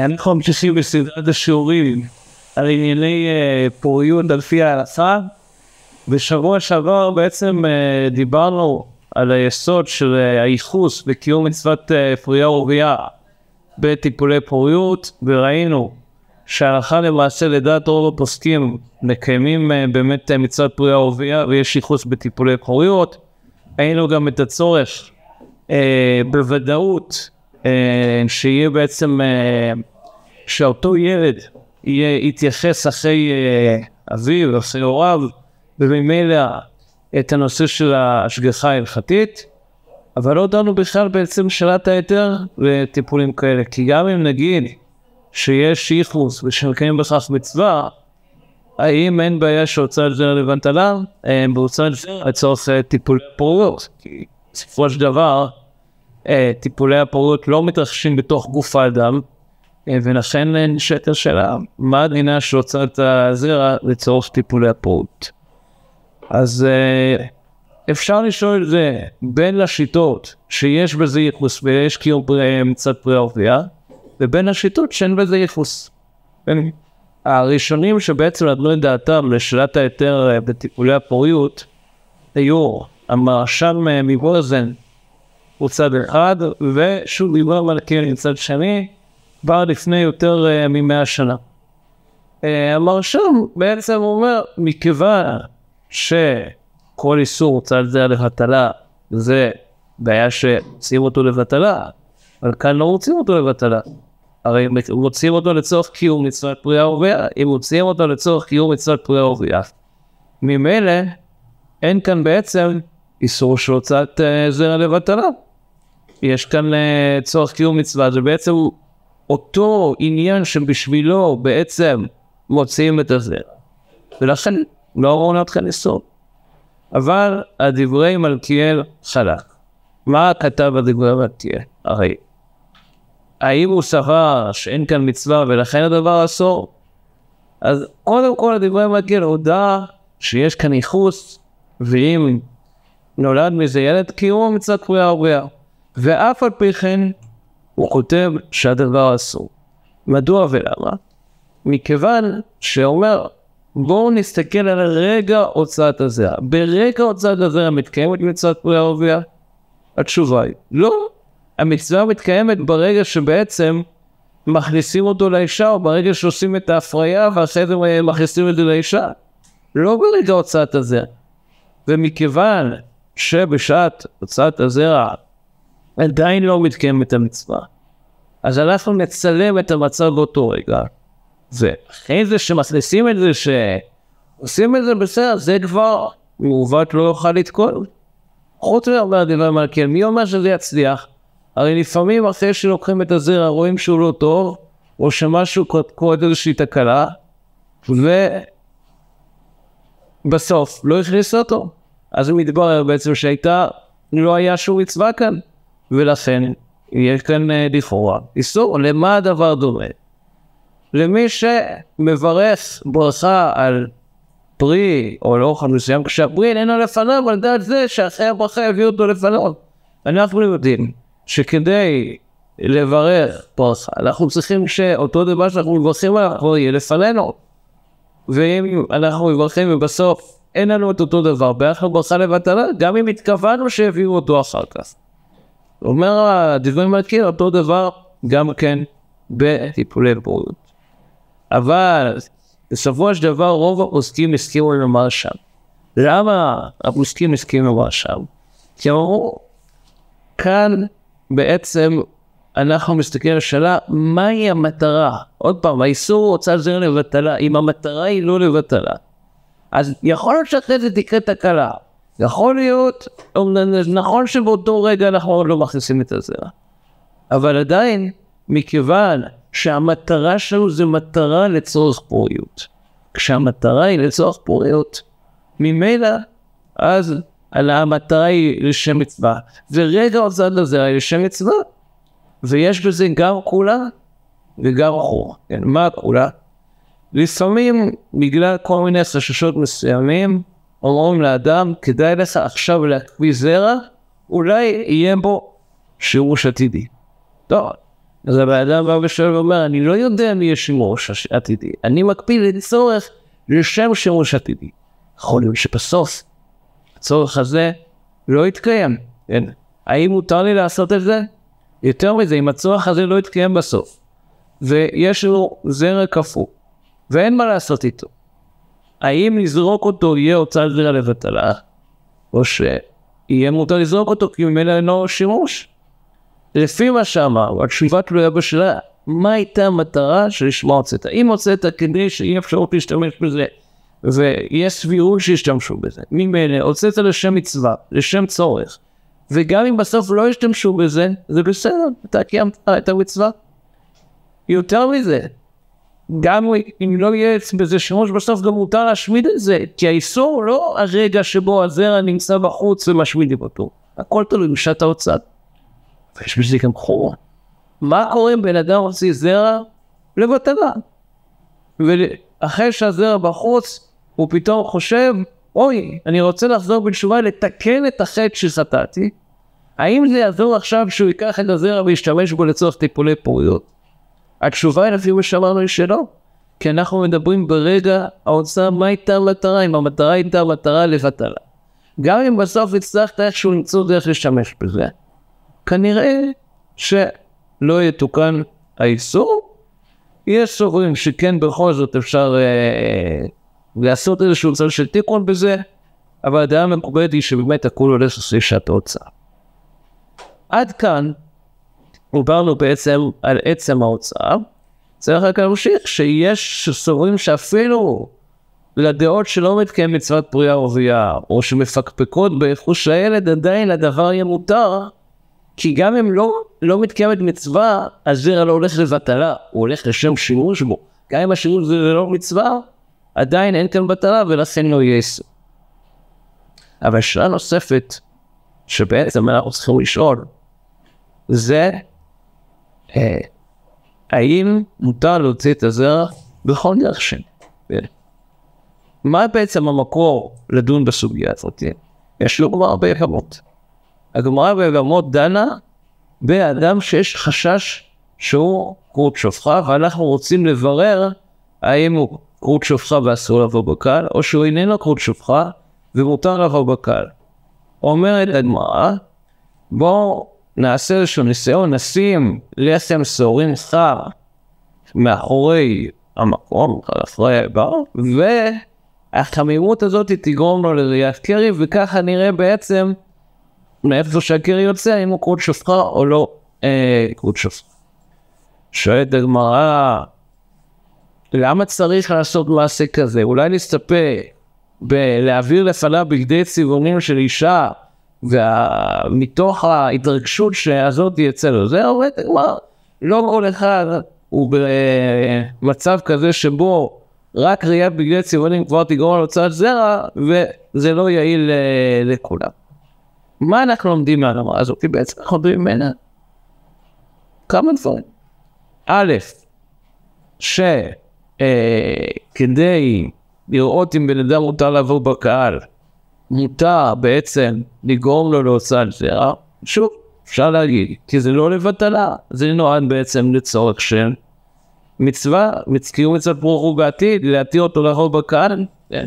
אה, אנחנו ממשיכים בסדרת השיעורים על ענייני אה, פוריות על פי ההלכה. בשבוע שעבר בעצם אה, דיברנו על היסוד של הייחוס בקיום מצוות פוריה ורבייה בטיפולי פוריות, וראינו שהלכה למעשה לדעת רוב הפוסקים מקיימים באמת מצוות פוריה ורבייה ויש ייחוס בטיפולי פוריות. ראינו גם את הצורך בוודאות אה, שיהיה בעצם, אה, שאותו ילד יהיה, יתייחס אחרי אה, אביו, אחרי הוריו, וממילא את הנושא של ההשגחה ההלכתית, אבל לא דנו בכלל בעצם שאלת ההיתר לטיפולים כאלה, כי גם אם נגיד שיש ייחוס ושמקיימים בכך מצווה, האם אין בעיה שהוצאת זרע לבנטלה, בהוצאת זרע לצורך טיפולי פוריות, כי בסופו של דבר אה, טיפולי הפוריות לא מתרחשים בתוך גוף האדם, אה, ולכן נשאלת השאלה, מה דינה של הוצאת הזרע לצורך טיפולי הפוריות? אז אה, אפשר לשאול את זה בין השיטות שיש בזה ייחוס ויש קיום מצד פרי ערבייה, ובין השיטות שאין בזה ייחוס. הראשונים שבעצם נתנו את דעתם לשאלת ההיתר בטיפולי הפוריות היו המרשם מווזן הוא צד אחד, ושוב דיבר מלכיאלי מצד שני, כבר לפני יותר uh, ממאה שנה. Uh, המרשם בעצם אומר, מכיוון שכל איסור צד זה לבטלה, זה בעיה שמוציאים אותו לבטלה, אבל כאן לא רוצים אותו לבטלה. הרי מוציאים אותו לצורך קיום מצוות פריאה ורבייה, אם מוציאים אותו לצורך קיום מצוות פריאה ורבייה. ממילא אין כאן בעצם איסור של הוצאת uh, זרע לבטלה. יש כאן צורך קיום מצווה, זה בעצם אותו עניין שבשבילו בעצם מוציאים את הזה. ולכן לא ראו אתכם לסוף. אבל הדברי מלכיאל חלק. מה כתב הדברי מלכיאל? הרי האם הוא סבר שאין כאן מצווה ולכן הדבר אסור? אז קודם כל הדברי מלכיאל הודה שיש כאן ייחוס, ואם נולד מזה ילד, קיום מצוות פריאה ובריאה. ואף על פי כן הוא כותב שהדבר אסור. מדוע ולמה? מכיוון שאומר בואו נסתכל על רגע הוצאת הזרע. ברגע הוצאת הזרע מתקיימת מצוות פרי ערבייה? התשובה היא לא. המצווה מתקיימת ברגע שבעצם מכניסים אותו לאישה או ברגע שעושים את ההפריה ואחרי זה מכניסים את זה לאישה. לא ברגע הוצאת הזרע. ומכיוון שבשעת הוצאת הזרע עדיין לא מתקיים את המצווה. אז אנחנו נצלם את המצב באותו רגע. ואחרי זה שמכניסים את זה, שעושים את זה בסדר, זה כבר מעוות לא יוכל לתקול. חוץ מהרבה דברי מלכיאל, מי אומר שזה יצליח? הרי לפעמים אחרי שלוקחים את הזרע רואים שהוא לא טוב, או שמשהו קורה איזושהי תקלה, ובסוף לא הכניס אותו. אז מתברר בעצם שהייתה, לא היה שום מצווה כאן. ולכן יש כאן אה, לכאורה איסור. למה הדבר דומה? למי שמברך ברכה על פרי או לא אוכל מסוים כשהפרי איננו לפניו על דעת זה שאחרי הברכה יביאו אותו לפניו. אנחנו יודעים שכדי לברך ברכה אנחנו צריכים שאותו דבר שאנחנו מברכים עליו יהיה לפנינו. ואם אנחנו מברכים ובסוף אין לנו את אותו דבר ביחד ברכה לבטלה גם אם התכוונו שיביאו אותו אחר כך. אומר הדברי מלכיר אותו דבר גם כן בטיפולי בריאות. אבל בסופו של דבר רוב הפוסקים הסכימו לומר שם. למה הפוסקים הסכימו לומר שם? כי אמרו, כאן בעצם אנחנו מסתכלים על השאלה, מהי המטרה? עוד פעם, האיסור רוצה לזר לבטלה, אם המטרה היא לא לבטלה, אז יכול להיות שאחרי זה תקרה תקלה. יכול להיות, נכון שבאותו רגע אנחנו לא מכניסים את הזרע, אבל עדיין, מכיוון שהמטרה שלנו זה מטרה לצורך פוריות. כשהמטרה היא לצורך פוריות, ממילא, אז המטרה היא לשם מצווה, ורגע הוצאת לזרע היא לשם מצווה, ויש בזה גם כולה וגם חור. כן, מה כולה? לפעמים, בגלל כל מיני חששות מסוימים, אומרים לאדם, כדאי לך עכשיו להקפיא זרע, אולי יהיה בו שירוש עתידי. טוב, אז הבן אדם בא ושואל ואומר, אני לא יודע מי יש שימוש עתידי, אני מקפיד לצורך לשם שימוש עתידי. יכול להיות שבסוף הצורך הזה לא יתקיים. כן? האם מותר לי לעשות את זה? יותר מזה, אם הצורך הזה לא יתקיים בסוף, ויש לנו זרע קפוא, ואין מה לעשות איתו, האם לזרוק אותו יהיה הוצאת זרע לבטלה, או שיהיה מותר לזרוק אותו כי ממילא אינו שימוש? לפי מה שאמר, התשובה תלויה בשאלה, מה הייתה המטרה שלשמה הוצאת? אם הוצאת כדי שיהיה אפשרות להשתמש בזה, ויש סבירות שישתמשו בזה, ממילא הוצאת לשם מצווה, לשם צורך, וגם אם בסוף לא ישתמשו בזה, זה בסדר, אתה קיימת את המצווה. יותר מזה, גם אם לא יהיה בזה שימוש בסוף גם מותר להשמיד את זה, כי האיסור לא הרגע שבו הזרע נמצא בחוץ ומשמידים אותו, הכל תלוי בשעת ההוצאה. ויש בזה גם חור. מה קורה אם בן אדם הוציא זרע לבטלה? ואחרי שהזרע בחוץ, הוא פתאום חושב, אוי, אני רוצה לחזור בתשובה לתקן את החטא שחטאתי. האם זה יעזור עכשיו שהוא ייקח את הזרע וישתמש בו לצורך טיפולי פוריות? התשובה היא לפי שאמרנו היא שלא. כי אנחנו מדברים ברגע ההוצאה מה הייתה המטרה, אם המטרה הייתה מטרה לבטלה. גם אם בסוף הצלחת איכשהו למצוא דרך להשתמש בזה, כנראה שלא יתוקן האיסור. יש סוברים שכן בכל זאת אפשר אה, לעשות איזשהו צל של תיקון בזה, אבל הדעה המקובלת היא שבאמת הכול הולך לפי שעת ההוצאה. עד כאן דיברנו בעצם על עצם ההוצאה. צריך רק להמשיך שיש סוברים שאפילו לדעות שלא מתקיים מצוות פריאה ורבייה, או שמפקפקות בחוש הילד, עדיין הדבר יהיה מותר, כי גם אם לא, לא מתקיימת מצווה, הזרע לא הולך לבטלה, הוא הולך לשם שימוש בו. גם אם השימוש זה לא מצווה, עדיין אין כאן בטלה ולכן לא יהיה איסור. אבל שאלה נוספת, שבעצם אנחנו צריכים לשאול, זה האם מותר להוציא את הזרע בכל דרך שם? מה בעצם המקור לדון בסוגיה הזאת? יש לו גמרא ביבמות. הגמרא ביבמות דנה באדם שיש חשש שהוא כרות שופחה, ואנחנו רוצים לברר האם הוא כרות שופחה ואסור לבוא בקהל, או שהוא איננו כרות שופחה ומותר לבוא בקהל. אומרת הגמרא, בואו נעשה איזשהו ניסיון, נשים לחם שעורים חר מאחורי המקום, אחרי האיבר, והחמימות הזאת תגרום לו לראיית קרי, וככה נראה בעצם מאיפה שהקרי יוצא, אם הוא קרות שופחה או לא אה, קרות שופחה. שואלת הגמרא, למה צריך לעשות מעשה כזה? אולי נסתפק בלהעביר לפניו בגדי צבעונים של אישה ומתוך ההתרגשות שהזאת יצא לו, זה עובד, כלומר, לא כל אחד הוא במצב כזה שבו רק ראיית בגדי צבעונים כבר תגרום על הוצאת זרע, וזה לא יעיל אה, לכולם. מה אנחנו לומדים מהגמרא הזאת? כי בעצם אנחנו לומדים ממנה כמה דברים. א', שכדי אה, לראות אם בן אדם מותר לעבור בקהל, מותר בעצם לגרום לו להוצאת זרע, שוב, אפשר להגיד, כי זה לא לבטלה, זה נועד בעצם לצורך של מצווה, קיום מצוות ברוך הוא בעתיד, להתיר אותו לאכול בקהל. כן.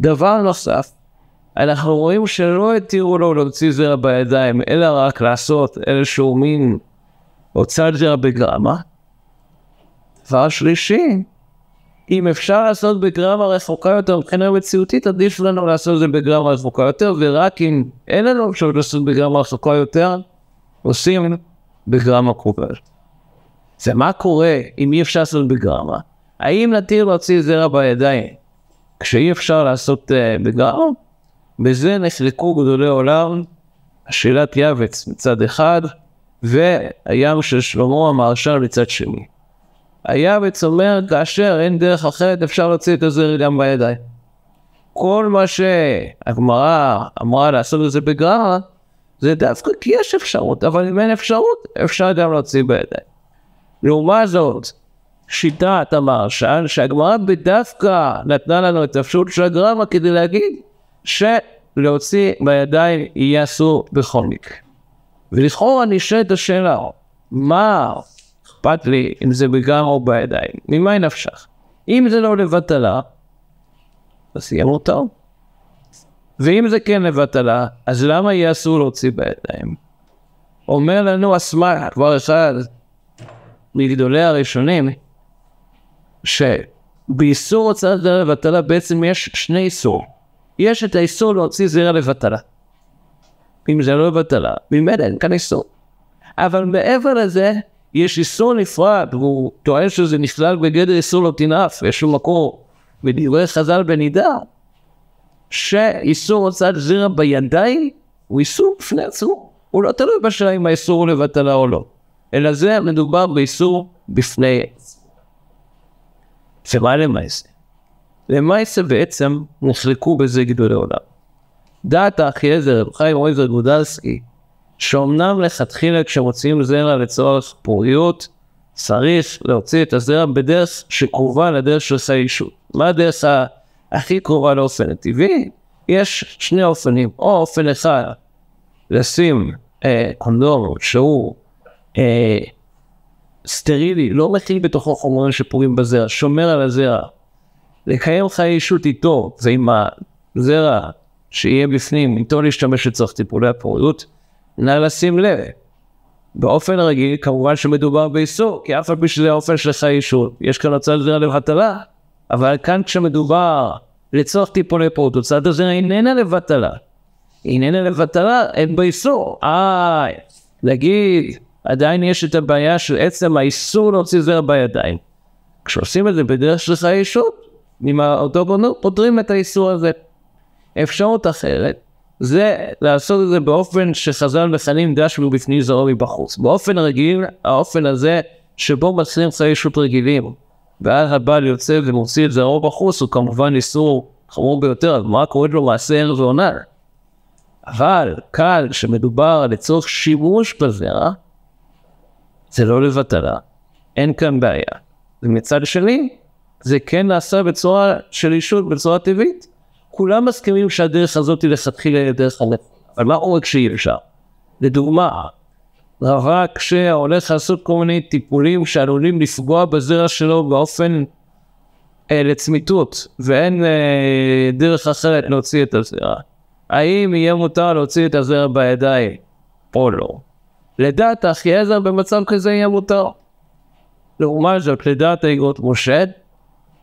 דבר נוסף, אנחנו רואים שלא התירו לו להוציא זרע בידיים, אלא רק לעשות איזשהו מין הוצאת זרע בגרמה. דבר שלישי, אם אפשר לעשות בגרמה רחוקה יותר מבחינה מציאותית, עדיף לנו לעשות את זה בגרמה רחוקה יותר, ורק אם אין לנו אפשרות לעשות בגרמה רחוקה יותר, עושים בגרמה קרובה. זה מה קורה אם אי אפשר לעשות בגרמה? האם נתיר להוציא זרע בידיים כשאי אפשר לעשות uh, בגרמה? בזה נחלקו גדולי עולם, השאלת יבץ מצד אחד, והים של שלמה המהרש"ל מצד שני. היה וצומר כאשר אין דרך אחרת אפשר להוציא את הזרע גם בידיים. כל מה שהגמרא אמרה לעשות את זה בגררה, זה דווקא כי יש אפשרות, אבל אם אין אפשרות, אפשר גם להוציא בידיים. לעומת זאת, שיטת המרשל, שהגמרא בדווקא נתנה לנו את האפשרות של הגרמה כדי להגיד שלהוציא בידיים יהיה אסור בכל מקרה. ולכאורה נשאלת השאלה, מה אכפת לי אם זה בגר או בידיים? ממה נפשך? אם זה לא לבטלה, אז יהיה מותר. ואם זה כן לבטלה, אז למה יהיה אסור להוציא בידיים? אומר לנו אסמא' כבר אחד מגדולי הראשונים, שבאיסור הוצאת זרע לבטלה בעצם יש שני איסור. יש את האיסור להוציא זרע לבטלה. אם זה לא לבטלה, ממילא אין כאן איסור. אבל מעבר לזה, יש איסור נפרד, והוא טוען שזה נכלל בגדר איסור לא תנאף, יש לו מקור בדברי חז"ל בנידה, שאיסור הוצאת זרע בידיים הוא איסור בפני עצמו. הוא לא תלוי בשאלה אם האיסור הוא לבטלה או לא, אלא זה מדובר באיסור בפני עצמו. ומה למעשה? למעשה בעצם נחלקו בזה גדולי עולם. דעת האחייזר, רב חיים רויזר גודלסקי, שאומנם לכתחילה כשמוציאים זרע לצורך פוריות, צריך להוציא את הזרע בדרך שקרובה לדרך של סיישות. מה הדרך הכי קרובה לאופן הטבעי? יש שני אופנים, או אופן אחד, לשים אה, קונדום שהוא אה, סטרילי, לא מכיל בתוכו חומרים שפורים בזרע, שומר על הזרע, לקיים חיי אישות איתו ועם הזרע שיהיה בפנים, איתו להשתמש לצורך טיפולי הפוריות, נא לשים לב. באופן רגיל כמובן שמדובר באיסור, כי אף על פי שזה האופן של חיי אישות, יש כאן הוצאת זרע לבטלה, אבל כאן כשמדובר לצורך טיפולי פוריות, הוצאת הזרע איננה לבטלה. איננה לבטלה, אין בה איסור. אה, נגיד, עדיין יש את הבעיה של עצם האיסור להוציא זרע בידיים. כשעושים את זה בדרך של חיי אישות, עם אותו בונות, פותרים את האיסור הזה. אפשרות אחרת, זה לעשות את זה באופן שחז"ל מכנים דש מבפנים זרוע מבחוץ. באופן רגיל, האופן הזה שבו מצליחים חיי אישות רגילים, ואז הבעל יוצא ומוציא את זרעו בחוץ, הוא כמובן איסור חמור ביותר, מה קוראים לו מעשה ערב ועונה. אבל כאן, כשמדובר לצורך שימוש בזרע, זה לא לבטלה, אין כאן בעיה. ומצד שני, זה כן נעשה בצורה של אישות, בצורה טבעית. כולם מסכימים שהדרך הזאת היא לכתחילה דרך הנפש, אבל מה עורק שאי אפשר? לדוגמה, רק שהולך לעשות כל מיני טיפולים שעלולים לפגוע בזרע שלו באופן אה, לצמיתות, ואין אה, דרך אחרת להוציא את הזרע. האם יהיה מותר להוציא את הזרע בידיים או לא? לדעת אחיעזר במצב כזה יהיה מותר. לעומת זאת, לדעת האגרות משה,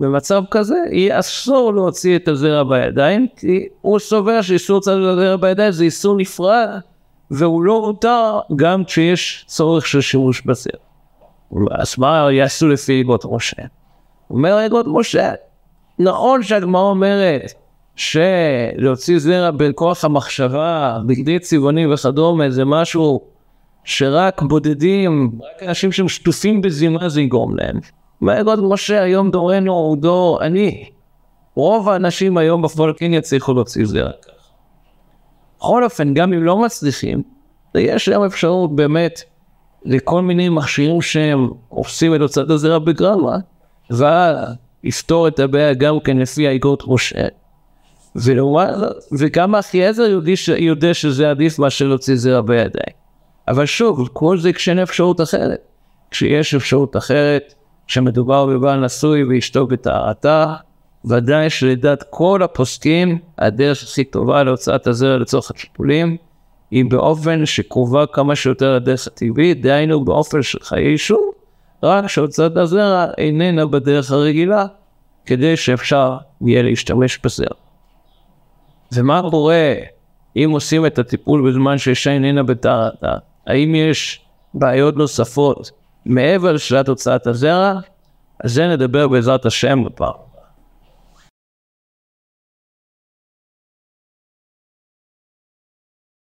במצב כזה יהיה אסור להוציא את הזרע בידיים, כי הוא סובר שאיסור את הזרע בידיים זה איסור נפרד, והוא לא מותר גם כשיש צורך של שימוש בזרע. אז מה יעשו לפי אגרות משה? אומר אגרות משה, נכון שהגמרא אומרת שלהוציא זרע בכוח המחשבה, בגדי צבעונים וכדומה, זה משהו שרק בודדים, רק אנשים שהם שטופים בזימה זה יגרום להם. מהגוד משה היום דורנו הוא דור עני. רוב האנשים היום בפועל כן יצליחו להוציא זרע כך. בכל אופן, גם אם לא מצליחים, יש להם אפשרות באמת לכל מיני מכשירים שהם עושים את הוצאת הזרע בגרמה, ולפתור את הבעיה גם כן לפי האגרות משה. וגם אחיעזר יודע שזה עדיף מאשר להוציא זרע בידיים. אבל שוב, כל זה כשאין אפשרות אחרת. כשיש אפשרות אחרת, כשמדובר בבעל נשוי ואשתו בטהרתה, ודאי שלדעת כל הפוסקים, הדרך הכי טובה להוצאת הזרע לצורך הטיפולים, היא באופן שקרובה כמה שיותר לדרך הטבעית, דהיינו באופן של חיי אישור, רק שהוצאת הזרע איננה בדרך הרגילה, כדי שאפשר יהיה להשתמש בזרע. ומה קורה אם עושים את הטיפול בזמן שאישה איננה בטהרתה? האם יש בעיות נוספות מעבר לשאלת הוצאת הזרע? על זה נדבר בעזרת השם בפעם.